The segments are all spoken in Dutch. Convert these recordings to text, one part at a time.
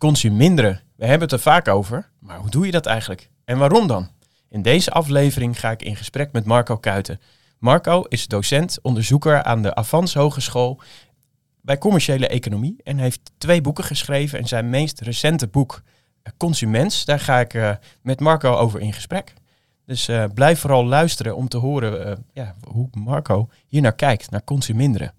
Consuminderen. We hebben het er vaak over, maar hoe doe je dat eigenlijk? En waarom dan? In deze aflevering ga ik in gesprek met Marco Kuiten. Marco is docent, onderzoeker aan de Avans Hogeschool bij commerciële economie en heeft twee boeken geschreven. En zijn meest recente boek, eh, Consumens, daar ga ik uh, met Marco over in gesprek. Dus uh, blijf vooral luisteren om te horen ja, hoe Marco hier naar kijkt, naar consuminderen.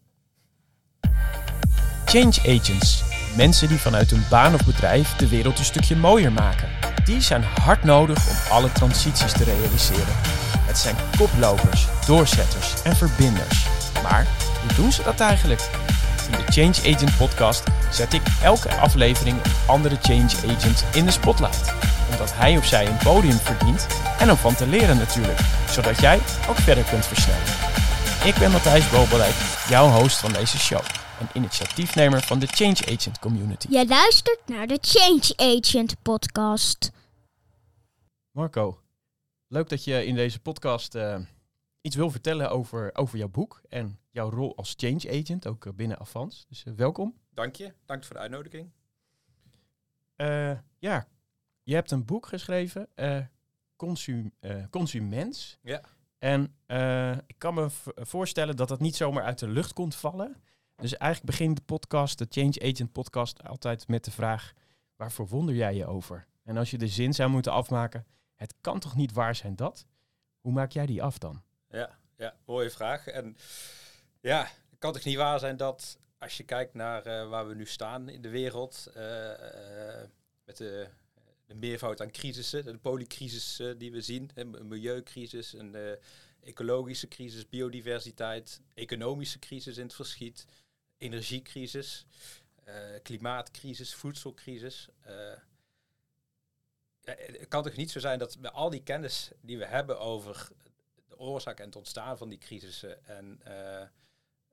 Change agents. Mensen die vanuit hun baan of bedrijf de wereld een stukje mooier maken. Die zijn hard nodig om alle transities te realiseren. Het zijn koplopers, doorzetters en verbinders. Maar hoe doen ze dat eigenlijk? In de Change Agent podcast zet ik elke aflevering een andere change agent in de spotlight. Omdat hij of zij een podium verdient en om van te leren natuurlijk. Zodat jij ook verder kunt versnellen. Ik ben Matthijs Bobelijk, jouw host van deze show en initiatiefnemer van de Change Agent Community. Je luistert naar de Change Agent podcast. Marco, leuk dat je in deze podcast uh, iets wil vertellen over, over jouw boek en jouw rol als change agent, ook uh, binnen Avans. Dus uh, welkom. Dank je, dank voor de uitnodiging. ja, je hebt een boek geschreven, consum, Consumens. Ja. En ik kan me voorstellen dat dat niet zomaar uit de lucht komt vallen. Dus eigenlijk begint de podcast, de Change Agent podcast, altijd met de vraag: waar verwonder jij je over? En als je de zin zou moeten afmaken, het kan toch niet waar zijn dat? Hoe maak jij die af dan? Ja, ja mooie vraag. En ja, het kan toch niet waar zijn dat als je kijkt naar uh, waar we nu staan in de wereld, uh, uh, met de, de, meervoud aan crisissen, de polycrisis die we zien, een milieucrisis, een ecologische crisis, biodiversiteit, economische crisis in het verschiet, energiecrisis, klimaatcrisis, voedselcrisis. het kan toch niet zo zijn dat met al die kennis die we hebben over de oorzaak en het ontstaan van die crisissen en uh,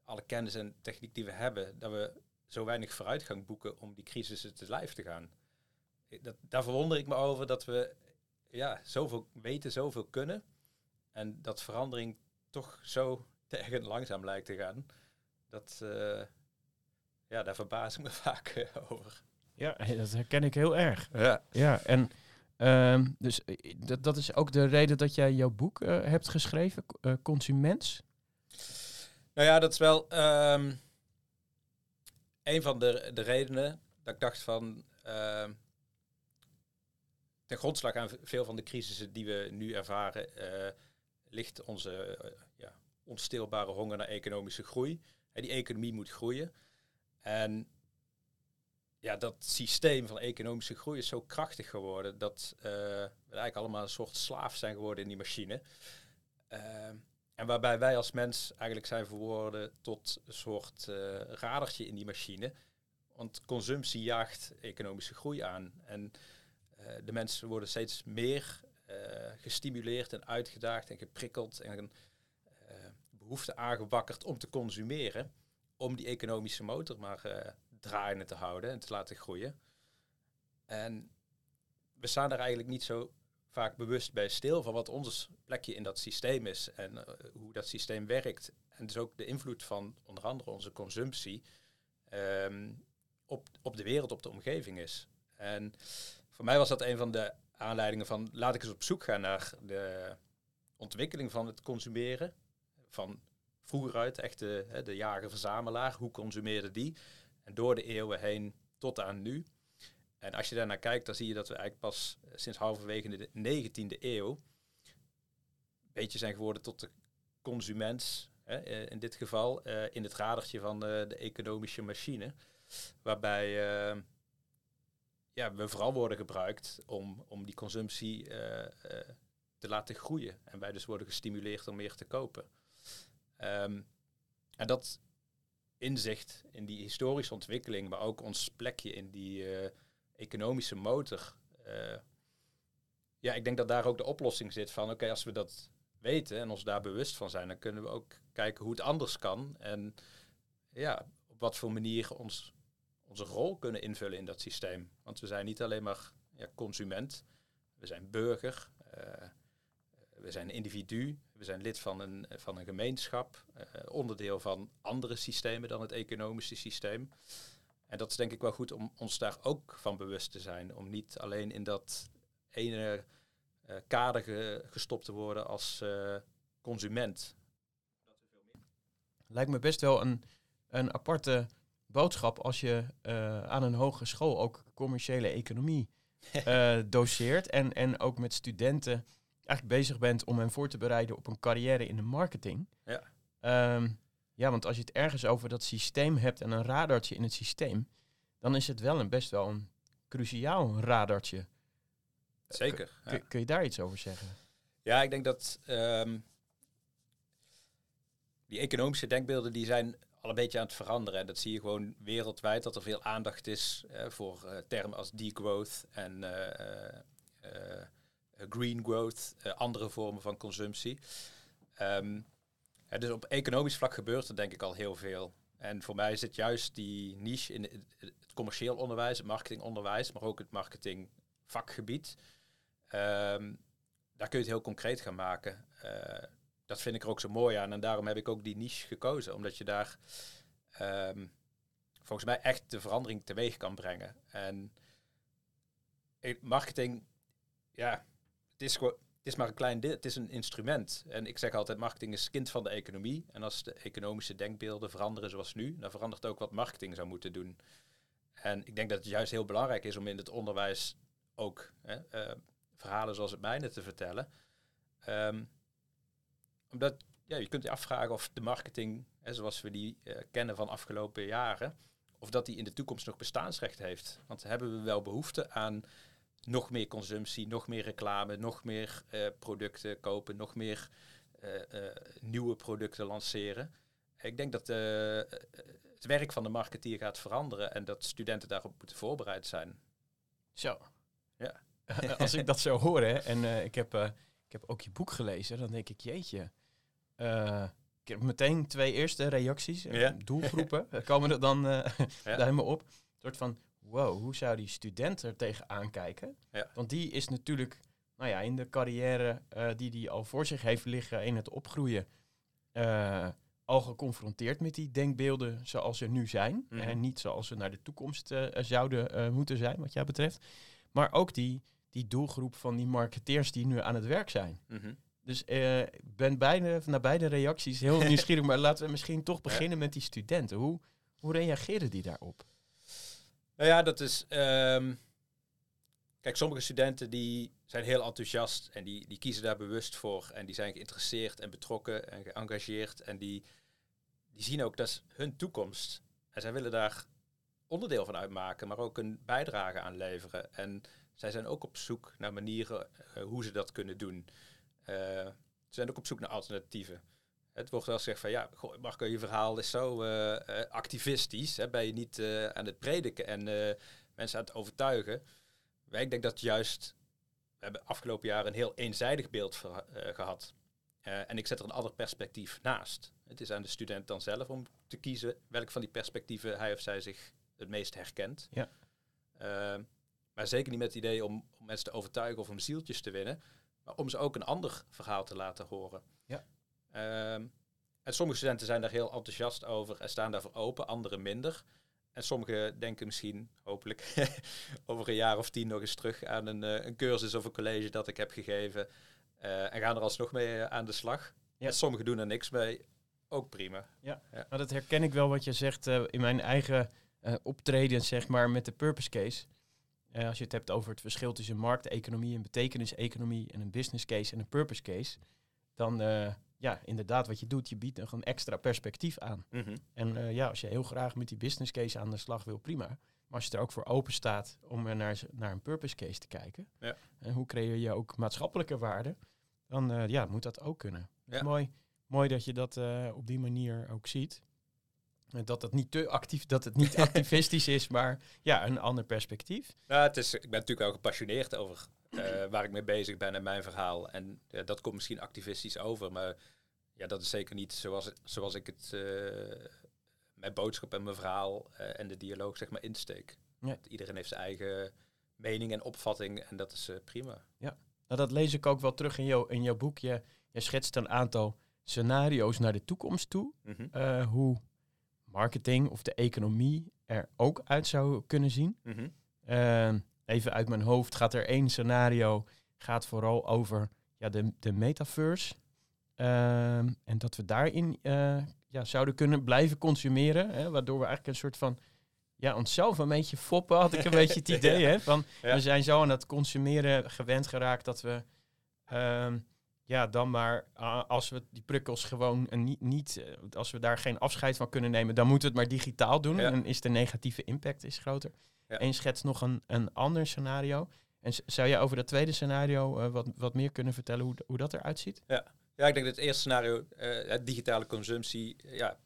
alle kennis en techniek die we hebben, dat we zo weinig vooruitgang boeken om die crisissen te lijf te gaan. Dat, daar verwonder ik me over dat we ja, zoveel weten, zoveel kunnen. En dat verandering toch zo tegen langzaam lijkt te gaan. Dat, ja, daar verbaas ik me vaak uh, over. Ja, dat herken ik heel erg. Ja, ja en Um, dus dat, dat is ook de reden dat jij jouw boek uh, hebt geschreven, uh, Consumens? Nou ja, dat is wel um, een van de, de redenen dat ik dacht van... Uh, ten grondslag aan veel van de crisissen die we nu ervaren... Ligt onze ja, onstilbare honger naar economische groei. En die economie moet groeien. En ja, dat systeem van economische groei is zo krachtig geworden dat uh, we eigenlijk allemaal een soort slaaf zijn geworden in die machine. Uh, en waarbij wij als mens eigenlijk zijn verworden tot een soort uh, radertje in die machine. Want consumptie jaagt economische groei aan. En de mensen worden steeds meer gestimuleerd en uitgedaagd en geprikkeld en behoefte aangewakkerd om te consumeren. Om die economische motor maar draaiende te houden en te laten groeien. En we staan er eigenlijk niet zo vaak bewust bij stil van wat ons plekje in dat systeem is en uh, hoe dat systeem werkt. En dus ook de invloed van onder andere onze consumptie um, op, op de wereld, op de omgeving is. En voor mij was dat een van de aanleidingen van laat ik eens op zoek gaan naar de ontwikkeling van het consumeren. Van vroeger uit, echt de, de jager-verzamelaar, hoe consumeerde die? En door de eeuwen heen tot aan nu. En als je daar naar kijkt, dan zie je dat we eigenlijk pas eh, sinds halverwege de 19e eeuw een beetje zijn geworden tot de consument, hè, eh, in dit geval, uh, in het radertje van de, economische machine. Waarbij ja, we vooral worden gebruikt om, om die consumptie te laten groeien. En wij dus worden gestimuleerd om meer te kopen. Um, en dat inzicht in die historische ontwikkeling, maar ook ons plekje in die uh, economische motor. Uh, ja, ik denk dat daar ook de oplossing zit van, oké, als we dat weten en ons daar bewust van zijn, dan kunnen we ook kijken hoe het anders kan. En ja, op wat voor manier ons, onze rol kunnen invullen in dat systeem. Want we zijn niet alleen maar ja, consument, we zijn burger. Uh, we zijn individu, we zijn lid van een, van een gemeenschap, uh, onderdeel van andere systemen dan het economische systeem. En dat is denk ik wel goed om ons daar ook van bewust te zijn. Om niet alleen in dat ene uh, kader ge, gestopt te worden als uh, consument. Lijkt me best wel een, een aparte boodschap als je aan een hogeschool ook commerciële economie doseert. En, en ook met studenten eigenlijk bezig bent om hen voor te bereiden op een carrière in de marketing. Ja. Um, ja, want als je het ergens over dat systeem hebt en een radartje in het systeem, dan is het wel een best wel een cruciaal radartje. Zeker. Kun, kun je daar iets over zeggen? Ja, ik denk dat um, die economische denkbeelden die zijn al een beetje aan het veranderen. En dat zie je gewoon wereldwijd, dat er veel aandacht is uh, voor uh, termen als degrowth en uh, green growth, andere vormen van consumptie. Um, dus op economisch vlak gebeurt er denk ik al heel veel. En voor mij zit juist die niche in het commercieel onderwijs, het marketingonderwijs, maar ook het marketingvakgebied. Um, daar kun je het heel concreet gaan maken. Uh, dat vind ik er ook zo mooi aan. En daarom heb ik ook die niche gekozen. Omdat je daar um, volgens mij echt de verandering teweeg kan brengen. En marketing, ja, het gewoon is maar een klein deel, het is een instrument. En ik zeg altijd, marketing is kind van de economie. En als de economische denkbeelden veranderen zoals nu, dan verandert ook wat marketing zou moeten doen. En ik denk dat het juist heel belangrijk is om in het onderwijs ook hè, uh, verhalen zoals het mijne te vertellen. Um, omdat ja, je kunt je afvragen of de marketing, zoals we die uh, kennen van afgelopen jaren, of dat die in de toekomst nog bestaansrecht heeft. Want hebben we wel behoefte aan nog meer consumptie, nog meer reclame, nog meer uh, producten kopen, nog meer uh, uh, nieuwe producten lanceren. Ik denk dat het werk van de marketeer gaat veranderen en dat studenten daarop moeten voorbereid zijn. Zo. Ja. Als ik dat zo hoor, hè, en ik, heb, ik heb ook je boek gelezen, dan denk ik, jeetje. ik heb meteen twee eerste reacties, Ja. doelgroepen, komen er dan ja. helemaal op. Een soort van, wow, hoe zou die student er tegenaan kijken? Ja. Want die is natuurlijk nou ja, in de carrière uh, die hij al voor zich heeft liggen in het opgroeien, uh, al geconfronteerd met die denkbeelden zoals ze nu zijn. Mhm. Mm. En niet zoals ze naar de toekomst uh, zouden moeten zijn, wat jij betreft. Maar ook die, die doelgroep van die marketeers die nu aan het werk zijn. Mm -hmm. Dus ik ben beide, naar beide reacties heel nieuwsgierig. maar laten we misschien toch beginnen ja. met die studenten. Hoe, hoe reageren die daarop? Nou ja, dat is. Um, kijk, sommige studenten die zijn heel enthousiast en die, die kiezen daar bewust voor. En die zijn geïnteresseerd en betrokken en geëngageerd. En die, die zien ook dat is hun toekomst. En zij willen daar onderdeel van uitmaken, maar ook een bijdrage aan leveren. En zij zijn ook op zoek naar manieren uh, hoe ze dat kunnen doen. Uh, ze zijn ook op zoek naar alternatieven. Het wordt wel gezegd van ja, goh, Marco, je verhaal is zo uh, uh, activistisch. Hè? Ben je niet uh, aan het prediken en mensen aan het overtuigen. Maar ik denk dat juist, we hebben afgelopen jaar een heel eenzijdig beeld ver, gehad. en ik zet er een ander perspectief naast. Het is aan de student dan zelf om te kiezen welk van die perspectieven hij of zij zich het meest herkent. Ja. Ehm, maar zeker niet met het idee om, om mensen te overtuigen of om zieltjes te winnen. Maar om ze ook een ander verhaal te laten horen. Ja. Um, en sommige studenten zijn daar heel enthousiast over en staan daarvoor open, anderen minder. En sommigen denken misschien, hopelijk, over een jaar of tien nog eens terug aan een, uh, een cursus of een college dat ik heb gegeven. Uh, en gaan er alsnog mee uh, aan de slag. Ja. En sommigen doen er niks mee. Ook prima. Ja, ja. Nou, dat herken ik wel wat je zegt in mijn eigen optreden, zeg maar, met de purpose case. als je het hebt over het verschil tussen markteconomie en betekeniseconomie en een business case en een purpose case, dan ja, inderdaad, wat je doet, je biedt een extra perspectief aan. Mm -hmm. En uh, ja, als je heel graag met die business case aan de slag wil, prima. Maar als je er ook voor open staat om naar, naar een purpose case te kijken, ja. en hoe creëer je ook maatschappelijke waarde, dan uh, ja, moet dat ook kunnen. Ja. Mooi, mooi dat je dat uh, op die manier ook ziet. Dat het niet te actief, dat het niet activistisch is, maar ja, een ander perspectief. Nou, het is, ik ben natuurlijk wel gepassioneerd over uh, waar ik mee bezig ben en mijn verhaal. En uh, dat komt misschien activistisch over, maar ja, dat is zeker niet zoals, zoals ik het, uh, mijn boodschap en mijn verhaal en de dialoog zeg maar insteek. Ja. Iedereen heeft zijn eigen mening en opvatting en dat is prima. Ja, nou, dat lees ik ook wel terug in, jou, in jouw boek. Je, je schetst een aantal scenario's naar de toekomst toe. Mm -hmm. hoe marketing of de economie er ook uit zou kunnen zien. Mhm. Ehm, even uit mijn hoofd gaat er één scenario, gaat vooral over ja, de, de metaverse. Ehm, en dat we daarin eh, ja, zouden kunnen blijven consumeren. Hè, waardoor we eigenlijk een soort van ja, onszelf een beetje foppen, had ik een beetje het idee. Hè, van, Ja. We zijn zo aan het consumeren gewend geraakt dat we ehm, ja, dan maar als we die prikkels gewoon een niet, niet eh, als we daar geen afscheid van kunnen nemen, dan moeten we het maar digitaal doen. Ja. En dan is de negatieve impact is groter. Ja. En je schetst nog een, een ander scenario. En zou jij over dat tweede scenario eh, wat, wat meer kunnen vertellen hoe, hoe dat eruit ziet? Ja, ik denk dat het eerste scenario, eh, het digitale consumptie, ja,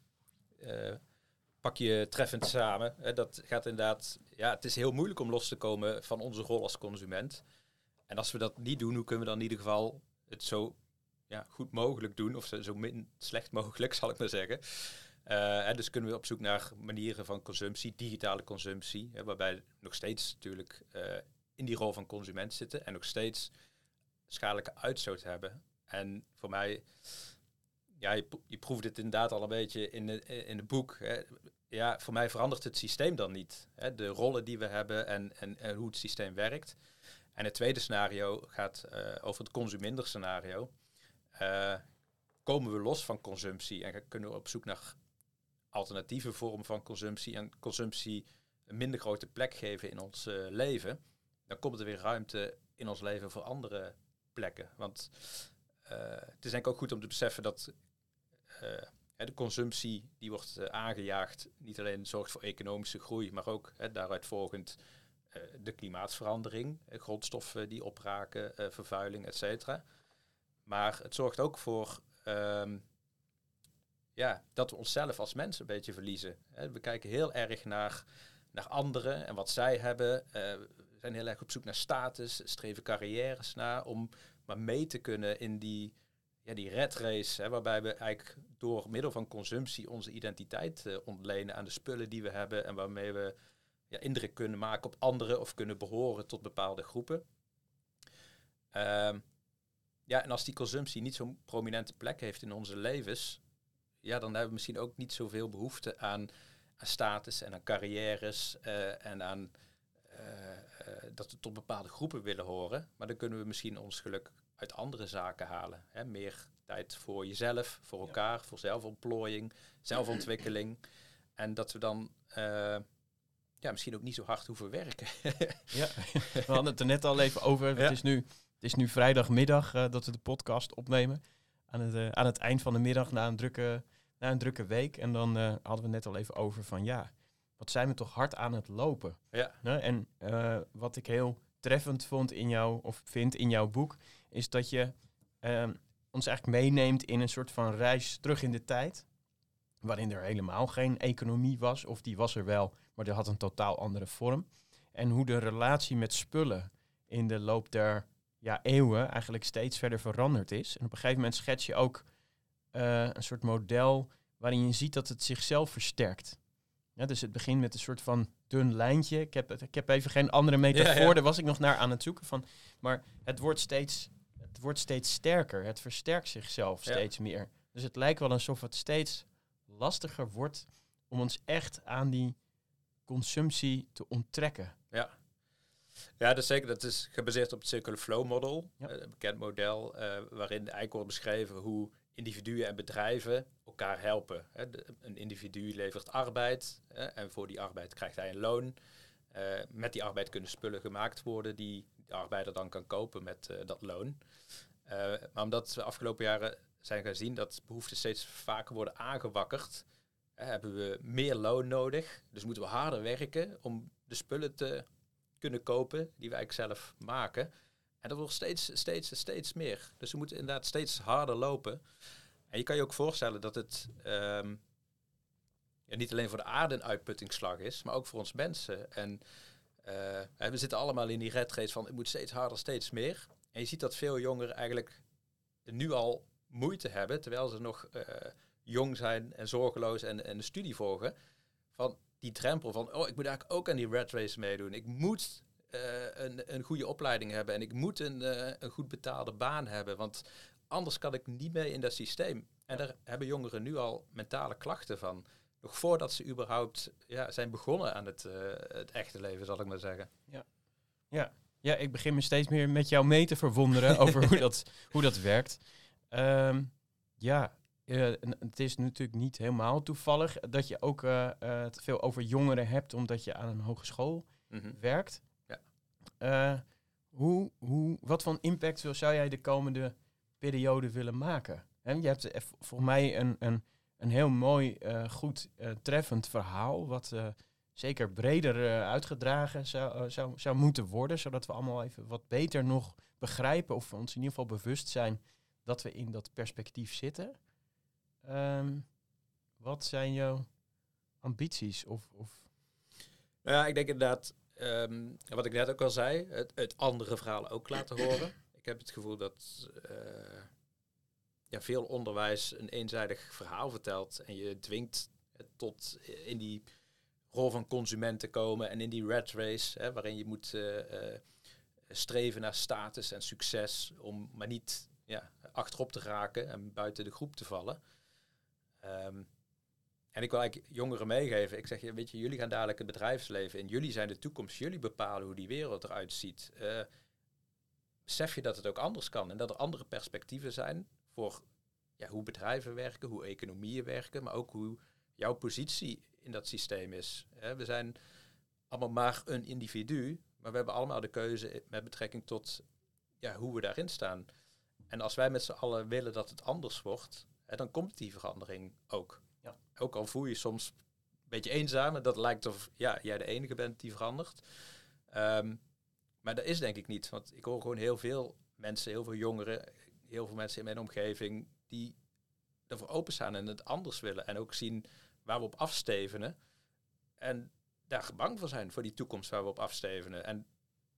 pak je treffend samen. Dat gaat inderdaad, ja, het is heel moeilijk om los te komen van onze rol als consument. En als we dat niet doen, hoe kunnen we dan in ieder geval het zo ja, goed mogelijk doen, of zo min slecht mogelijk, zal ik maar zeggen. Eh, dus kunnen we op zoek naar manieren van consumptie, digitale consumptie, hè, waarbij nog steeds natuurlijk eh, in die rol van consument zitten en nog steeds schadelijke uitstoot hebben. En voor mij, ja, je, pro- je proeft het inderdaad al een beetje in, de, in het boek. Hè. Ja, voor mij verandert het systeem dan niet. Hè. De rollen die we hebben en, en, en hoe het systeem werkt. En het tweede scenario gaat eh, over het consuminder scenario. Eh, komen we los van consumptie en kunnen we op zoek naar alternatieve vormen van consumptie en consumptie een minder grote plek geven in ons eh, leven, dan komt er weer ruimte in ons leven voor andere plekken. Want het is denk ik ook goed om te beseffen dat de consumptie die wordt aangejaagd niet alleen zorgt voor economische groei, maar ook daaruit volgend de klimaatsverandering, eh, grondstoffen die opraken, eh, vervuiling, et cetera. Maar het zorgt ook voor ehm, ja, dat we onszelf als mensen een beetje verliezen. We kijken heel erg naar, naar anderen en wat zij hebben. Eh, we zijn heel erg op zoek naar status, streven carrières na om maar mee te kunnen in die, ja, die red race. Hè, waarbij we eigenlijk door middel van consumptie onze identiteit eh, ontlenen aan de spullen die we hebben en waarmee we ja, indruk kunnen maken op anderen of kunnen behoren tot bepaalde groepen. Ehm, ja, en als die consumptie niet zo'n prominente plek heeft in onze levens, ja, dan hebben we misschien ook niet zoveel behoefte aan, aan status en aan carrières eh, en aan eh, eh, dat we tot bepaalde groepen willen horen. Maar dan kunnen we misschien ons geluk uit andere zaken halen. Hè? Meer tijd voor jezelf, voor elkaar, voor zelfontplooiing, zelfontwikkeling. En dat we dan ja, misschien ook niet zo hard hoeven werken. Ja, we hadden het er net al even over. Ja. Het, is nu, het is nu vrijdagmiddag eh, dat we de podcast opnemen. Aan het, eh, aan het eind van de middag na een drukke, na een drukke week. En dan eh, hadden we net al even over van ja, wat zijn we toch hard aan het lopen. ja? En wat ik heel treffend vond in jou, of vind in jouw boek, is dat je ehm, ons eigenlijk meeneemt in een soort van reis terug in de tijd. Waarin er helemaal geen economie was, of die was er wel, maar die had een totaal andere vorm. En hoe de relatie met spullen in de loop der ja, eeuwen eigenlijk steeds verder veranderd is. En op een gegeven moment schets je ook eh, een soort model waarin je ziet dat het zichzelf versterkt. Ja, dus het begint met een soort van dun lijntje. Ik heb, ik heb even geen andere metafoor, Ja, ja. daar was ik nog naar aan het zoeken van. Maar het wordt steeds, het wordt steeds sterker. Het versterkt zichzelf steeds meer. Dus het lijkt wel alsof het steeds lastiger wordt om ons echt aan die consumptie te onttrekken. Ja. Ja, dat is zeker. Dat is gebaseerd op het Circular Flow Model. Ja. eh, Een bekend model eh, waarin eigenlijk wordt beschreven hoe individuen en bedrijven elkaar helpen. Hè. De- een individu levert arbeid hè, en voor die arbeid krijgt hij een loon. Eh, met die arbeid kunnen spullen gemaakt worden die de arbeider dan kan kopen met dat loon. Maar omdat we afgelopen jaren zijn gaan zien dat behoeften steeds vaker worden aangewakkerd, hebben we meer loon nodig. Dus moeten we harder werken om de spullen te kunnen kopen die we eigenlijk zelf maken. En dat wordt steeds, steeds, steeds meer. Dus we moeten inderdaad steeds harder lopen. En je kan je ook voorstellen dat het ehm, ja, niet alleen voor de aarde een uitputtingsslag is, maar ook voor ons mensen. En eh, we zitten allemaal in die red race van het moet steeds harder, steeds meer. En je ziet dat veel jongeren eigenlijk nu al moeite hebben, terwijl ze nog eh, jong zijn en zorgeloos en, en de studie volgen. Van die drempel van, oh, ik moet eigenlijk ook aan die red race meedoen. Ik moet eh, een, een goede opleiding hebben en ik moet een, eh, een goed betaalde baan hebben, want anders kan ik niet mee in dat systeem. En daar hebben jongeren nu al mentale klachten van. nog voordat ze überhaupt ja, zijn begonnen aan het, het echte leven, zal ik maar zeggen. Ja. ja. Ja, ik begin me steeds meer met jou mee te verwonderen over hoe, dat, hoe dat werkt. Ehm, ja, uh, het is natuurlijk niet helemaal toevallig dat je ook uh, uh, veel over jongeren hebt, omdat je aan een hogeschool mm werkt. Ja. hoe, hoe, wat voor impact zou jij de komende periode willen maken? En je hebt volgens mij een, een, een heel mooi, goed, treffend verhaal, wat zeker breder uitgedragen zou, zou, zou moeten worden, zodat we allemaal even wat beter nog begrijpen of we ons in ieder geval bewust zijn dat we in dat perspectief zitten. Ehm, wat zijn jouw ambities? Of, of? Nou ja, ik denk inderdaad, um, wat ik net ook al zei, het, het, andere verhaal ook laten horen. Ik heb het gevoel dat uh, ja, veel onderwijs een eenzijdig verhaal vertelt en je dwingt tot in die rol van consument te komen en in die red race, hè, waarin je moet uh, uh, streven naar status en succes, om maar niet ja, achterop te raken en buiten de groep te vallen. Um, en ik wil eigenlijk jongeren meegeven. Ik zeg, weet je, jullie gaan dadelijk het bedrijfsleven in. Jullie zijn de toekomst. Jullie bepalen hoe die wereld eruit ziet. Uh, besef je dat het ook anders kan. En dat er andere perspectieven zijn voor ja, hoe bedrijven werken, hoe economieën werken. Maar ook hoe jouw positie in dat systeem is. we zijn allemaal maar een individu. Maar we hebben allemaal de keuze met betrekking tot ja, hoe we daarin staan. En als wij met z'n allen willen dat het anders wordt, hè, dan komt die verandering ook. Ja. Ook al voel je soms een beetje eenzaam, en dat lijkt of ja, jij de enige bent die verandert. Um, maar dat is denk ik niet, want ik hoor gewoon heel veel mensen, heel veel jongeren, heel veel mensen in mijn omgeving die ervoor openstaan en het anders willen. En ook zien waar we op afstevenen. En daar bang voor zijn, voor die toekomst waar we op afstevenen. En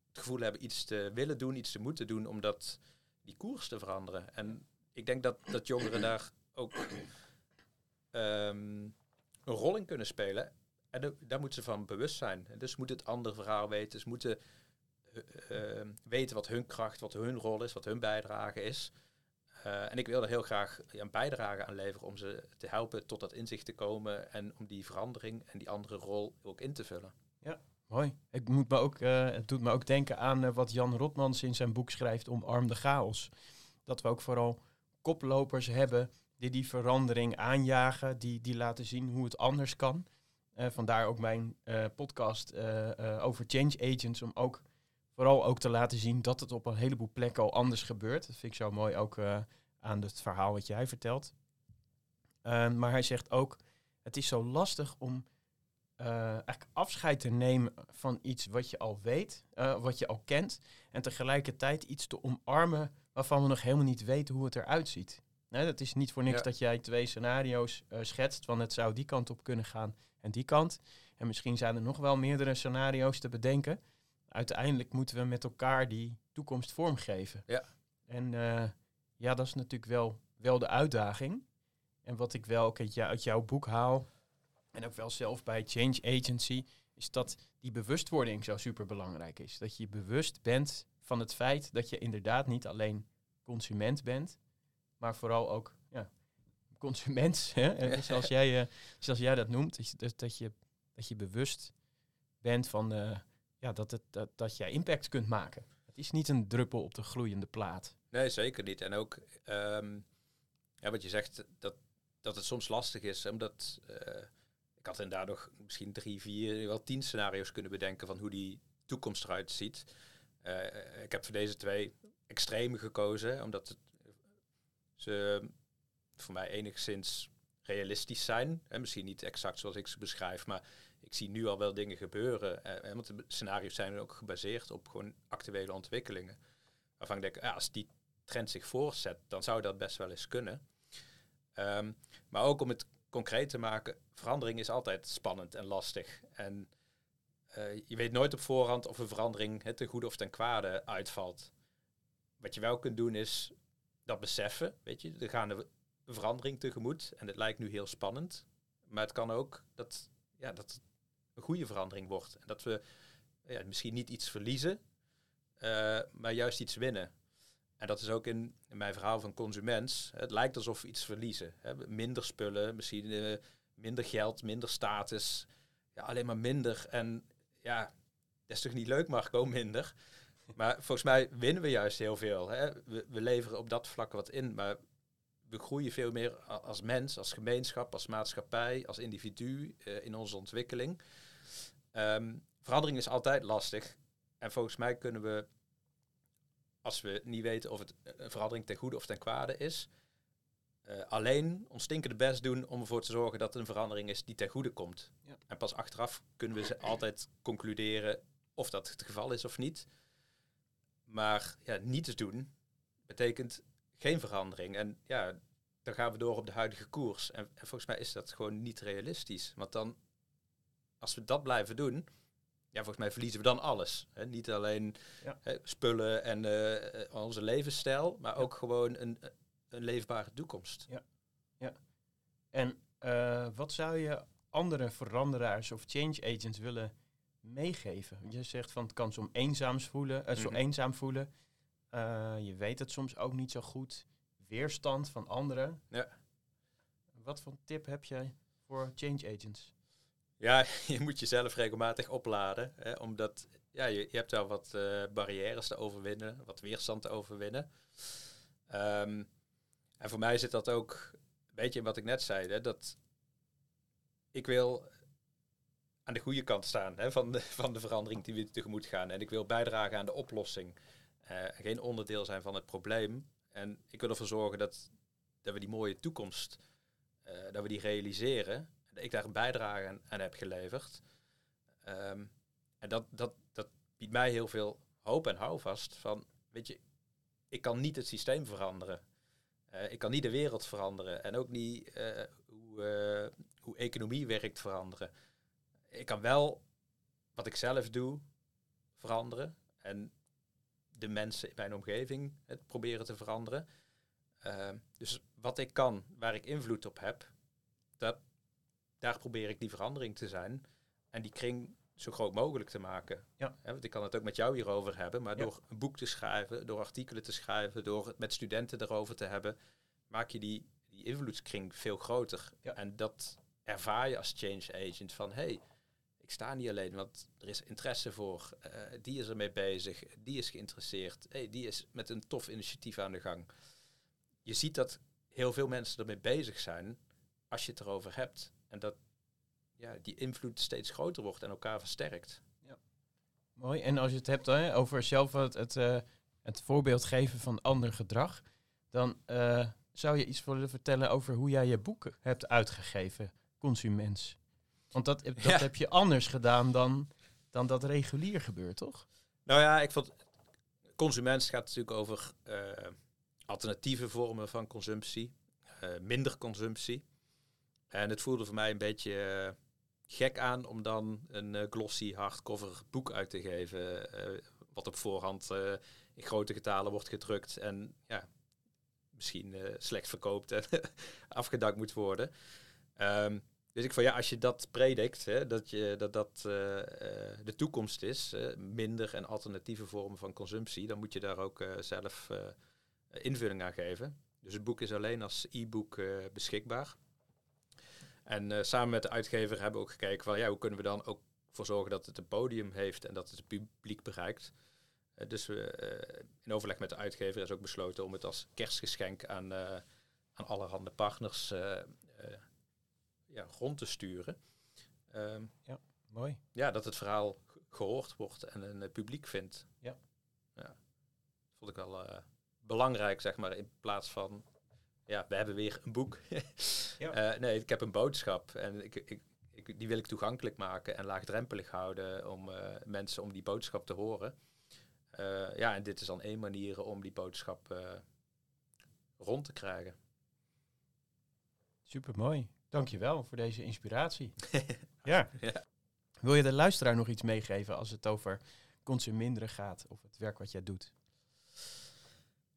het gevoel hebben iets te willen doen, iets te moeten doen, omdat die koers te veranderen. En ik denk dat, dat jongeren daar ook um, een rol in kunnen spelen. En daar moeten ze van bewust zijn. Dus moeten het andere verhaal weten. Ze moeten uh, weten wat hun kracht, wat hun rol is, wat hun bijdrage is. Uh, en ik wil er heel graag een bijdrage aan leveren om ze te helpen tot dat inzicht te komen en om die verandering en die andere rol ook in te vullen. Ja, mooi. Ik moet me ook, uh, het doet me ook denken aan wat Jan Rotmans in zijn boek schrijft, Omarm de chaos. Dat we ook vooral koplopers hebben die die verandering aanjagen, die, die laten zien hoe het anders kan. Uh, vandaar ook mijn uh, podcast uh, over change agents, om ook vooral ook te laten zien dat het op een heleboel plekken al anders gebeurt. Dat vind ik zo mooi ook aan het verhaal wat jij vertelt. Ehm, maar hij zegt ook, het is zo lastig om eigenlijk afscheid te nemen van iets wat je al weet, wat je al kent, en tegelijkertijd iets te omarmen waarvan we nog helemaal niet weten hoe het eruit ziet. Nee, dat is niet voor niks dat jij twee scenario's uh, schetst, want het zou die kant op kunnen gaan en die kant. En misschien zijn er nog wel meerdere scenario's te bedenken. Uiteindelijk moeten we met elkaar die toekomst vormgeven. Ja. En uh, ja, dat is natuurlijk wel, wel de uitdaging. En wat ik wel ook uit, uit jouw boek haal, en ook wel zelf bij Change Agency, is dat die bewustwording zo super belangrijk is. Dat je bewust bent van het feit dat je inderdaad niet alleen consument bent, maar vooral ook ja, consument. Hè? zoals, jij, uh, zoals jij dat noemt, dat, dat, je, dat je bewust bent van uh, ja, dat, het, dat, dat jij impact kunt maken. Het is niet een druppel op de gloeiende plaat. Nee, zeker niet. En ook um, ja, wat je zegt, dat, dat het soms lastig is, omdat uh, ik had inderdaad nog misschien drie, vier, wel tien scenario's kunnen bedenken van hoe die toekomst eruit ziet. Uh, ik heb voor deze twee extreme gekozen, omdat het ze voor mij enigszins realistisch zijn. En misschien niet exact zoals ik ze beschrijf, maar ik zie nu al wel dingen gebeuren. Eh, want de scenario's zijn ook gebaseerd op gewoon actuele ontwikkelingen. Waarvan ik denk, ja, als die trend zich voortzet, dan zou dat best wel eens kunnen. Ehm, maar ook om het concreet te maken, verandering is altijd spannend en lastig. En uh, je weet nooit op voorhand of een verandering het ten goede of ten kwade uitvalt. Wat je wel kunt doen is dat beseffen, weet je, er gaan een verandering tegemoet en het lijkt nu heel spannend. Maar het kan ook dat, ja, dat het een goede verandering wordt. En dat we ja, misschien niet iets verliezen, uh, maar juist iets winnen. En dat is ook in, mijn verhaal van consument. Het lijkt alsof we iets verliezen. Hè. Minder spullen, misschien uh, minder geld, minder status, ja, alleen maar minder. En ja, dat is toch niet leuk, Marco, minder. Maar volgens mij winnen we juist heel veel. Hè? We, we leveren op dat vlak wat in, maar we groeien veel meer als mens, als gemeenschap, als maatschappij, als individu uh, in onze ontwikkeling. Um, verandering is altijd lastig. En volgens mij kunnen we, als we niet weten of het een verandering ten goede of ten kwade is, uh, alleen ons stinkende best doen om ervoor te zorgen dat het een verandering is die ten goede komt. Ja. En pas achteraf kunnen we ze altijd concluderen of dat het geval is of niet. Maar ja, niets doen betekent geen verandering. En ja, dan gaan we door op de huidige koers. En, en, volgens mij is dat gewoon niet realistisch. Want dan, als we dat blijven doen, ja, volgens mij verliezen we dan alles. Hè? Niet alleen hè, spullen en uh, onze levensstijl, maar ook gewoon een, een leefbare toekomst. Ja, ja. En uh, wat zou je andere veranderaars of change agents willen meegeven? Je zegt van het kan soms eenzaam voelen, uh, zo mm eenzaam voelen. Uh, je weet het soms ook niet zo goed. Weerstand van anderen. Ja. Wat voor tip heb jij voor change agents? Ja, je moet jezelf regelmatig opladen. Hè, omdat ja, je, je hebt wel wat uh, barrières te overwinnen, wat weerstand te overwinnen. Um, en voor mij zit dat ook een beetje in wat ik net zei. Hè, dat ik wil aan de goede kant staan hè, van, de, van de verandering die we tegemoet gaan. En ik wil bijdragen aan de oplossing. Uh, geen onderdeel zijn van het probleem. En ik wil ervoor zorgen dat, dat we die mooie toekomst, uh, dat we die realiseren. Ik daar een bijdrage aan, heb geleverd. Um, en dat, dat, dat biedt mij heel veel hoop en houvast van, weet je, ik kan niet het systeem veranderen. Uh, ik kan niet de wereld veranderen en ook niet hoe, hoe economie werkt veranderen. Ik kan wel wat ik zelf doe veranderen en de mensen in mijn omgeving het proberen te veranderen. dus wat ik kan, waar ik invloed op heb, dat, daar probeer ik die verandering te zijn en die kring zo groot mogelijk te maken. Ja. want ik kan het ook met jou hierover hebben, maar door een boek te schrijven, door artikelen te schrijven, door het met studenten erover te hebben, maak je die, die invloedskring veel groter. En dat ervaar je als change agent van hey, ik sta niet alleen, want er is interesse voor, uh, die is ermee bezig, die is geïnteresseerd, hey, die is met een tof initiatief aan de gang. Je ziet dat heel veel mensen ermee bezig zijn als je het erover hebt. En dat ja, die invloed steeds groter wordt en elkaar versterkt. Ja. Mooi. En als je het hebt over zelf het, het, uh, het voorbeeld geven van ander gedrag, dan uh, zou je iets willen vertellen over hoe jij je boek hebt uitgegeven, Consumens? Want dat, dat heb je anders gedaan dan, dan dat regulier gebeurt, toch? Nou ja, ik vond... Consumens gaat natuurlijk over uh, alternatieve vormen van consumptie, minder consumptie. En het voelde voor mij een beetje gek aan om dan een glossy hardcover boek uit te geven. Wat op voorhand in grote getalen wordt gedrukt en ja, misschien slecht verkoopt en afgedankt moet worden. Um, dus ik van ja, als je dat predikt, hè, dat je, dat, dat de toekomst is, minder en alternatieve vormen van consumptie, dan moet je daar ook zelf invulling aan geven. Dus het boek is alleen als e-book beschikbaar. En samen met de uitgever hebben we ook gekeken van ja, hoe kunnen we dan ook voor zorgen dat het een podium heeft en dat het het publiek bereikt. Dus we, in overleg met de uitgever is ook besloten om het als kerstgeschenk aan, aan allerhande partners ja, rond te sturen. Um, ja, mooi. Ja, dat het verhaal gehoord wordt en een publiek vindt. Ja. ja. Dat vond ik wel belangrijk, zeg maar, in plaats van ja, we hebben weer een boek. ja. uh, nee, ik heb een boodschap en ik, ik, ik, die wil ik toegankelijk maken en laagdrempelig houden om uh, mensen om die boodschap te horen. Ja, en dit is dan één manier om die boodschap rond te krijgen. Super mooi. Dankjewel voor deze inspiratie. ja. ja. Wil je de luisteraar nog iets meegeven als het over consuminderen gaat of het werk wat jij doet?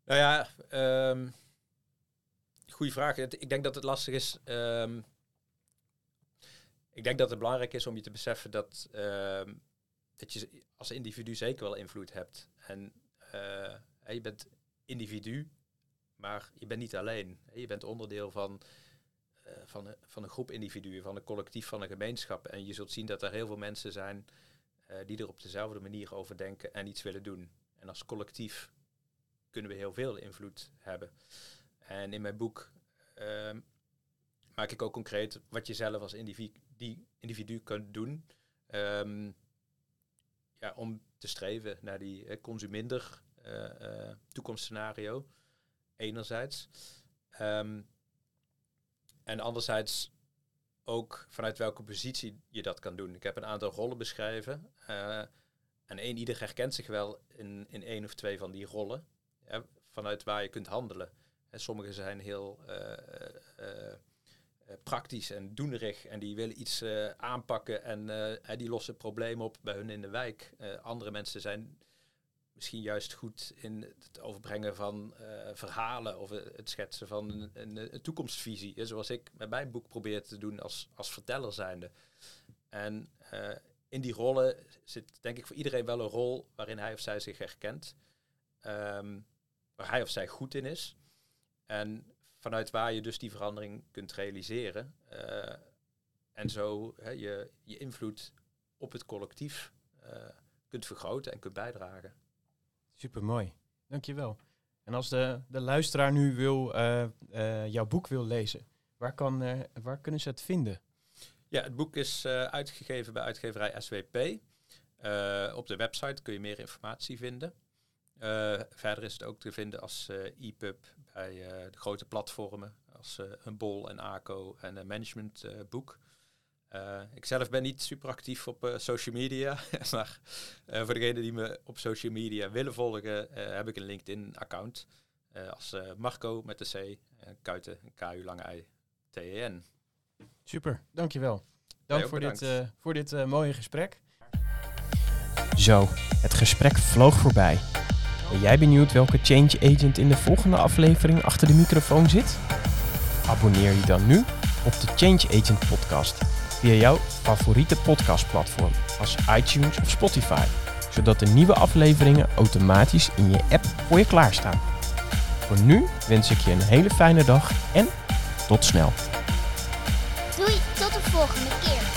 Nou ja, um, goede vraag. Ik denk dat het lastig is. Um, ik denk dat het belangrijk is om je te beseffen dat, um, dat je als individu zeker wel invloed hebt. En uh, je bent individu, maar je bent niet alleen. Je bent onderdeel van van, een, van een groep individuen, van een collectief, van een gemeenschap. En je zult zien dat er heel veel mensen zijn die er op dezelfde manier over denken en iets willen doen. En als collectief kunnen we heel veel invloed hebben. En in mijn boek ehm, maak ik ook concreet wat je zelf als individu, individu kunt doen. Um, ja, om te streven naar die consuminder uh, toekomstscenario. Enerzijds. Um, en anderzijds ook vanuit welke positie je dat kan doen. Ik heb een aantal rollen beschreven. Uh, en één ieder herkent zich wel in, in één of twee van die rollen. vanuit waar je kunt handelen. En sommige zijn heel eh, praktisch en doenerig en die willen iets aanpakken en die lossen problemen op bij hun in de wijk. andere mensen zijn misschien juist goed in het overbrengen van verhalen of het schetsen van een, een, toekomstvisie. zoals ik met mijn boek probeer te doen als, als verteller zijnde. En in die rollen zit denk ik voor iedereen wel een rol waarin hij of zij zich herkent. Um, waar hij of zij goed in is. En vanuit waar je dus die verandering kunt realiseren. Uh, en zo je, je invloed op het collectief kunt vergroten en kunt bijdragen. Super mooi, dankjewel. En als de, de luisteraar nu wil, uh, jouw boek wil lezen, waar, kan, waar kunnen ze het vinden? Ja, het boek is uitgegeven bij uitgeverij SWP. op de website kun je meer informatie vinden. verder is het ook te vinden als e-pub bij eh, de grote platformen als een eh, Bol en ACO en een managementboek. Uh, ik zelf ben niet super actief op social media, maar voor degenen die me op social media willen volgen, heb ik een LinkedIn-account als Marco met de C, Kuiten, KU lange I, T-E-N. Super, dankjewel. Dank voor dit, voor dit mooie gesprek. Zo, het gesprek vloog voorbij. Ben jij benieuwd welke change agent in de volgende aflevering achter de microfoon zit? Abonneer je dan nu op de Change Agent podcast via jouw favoriete podcastplatform als iTunes of Spotify, zodat de nieuwe afleveringen automatisch in je app voor je klaarstaan. Voor nu wens ik je een hele fijne dag en tot snel. Doei, tot de volgende keer.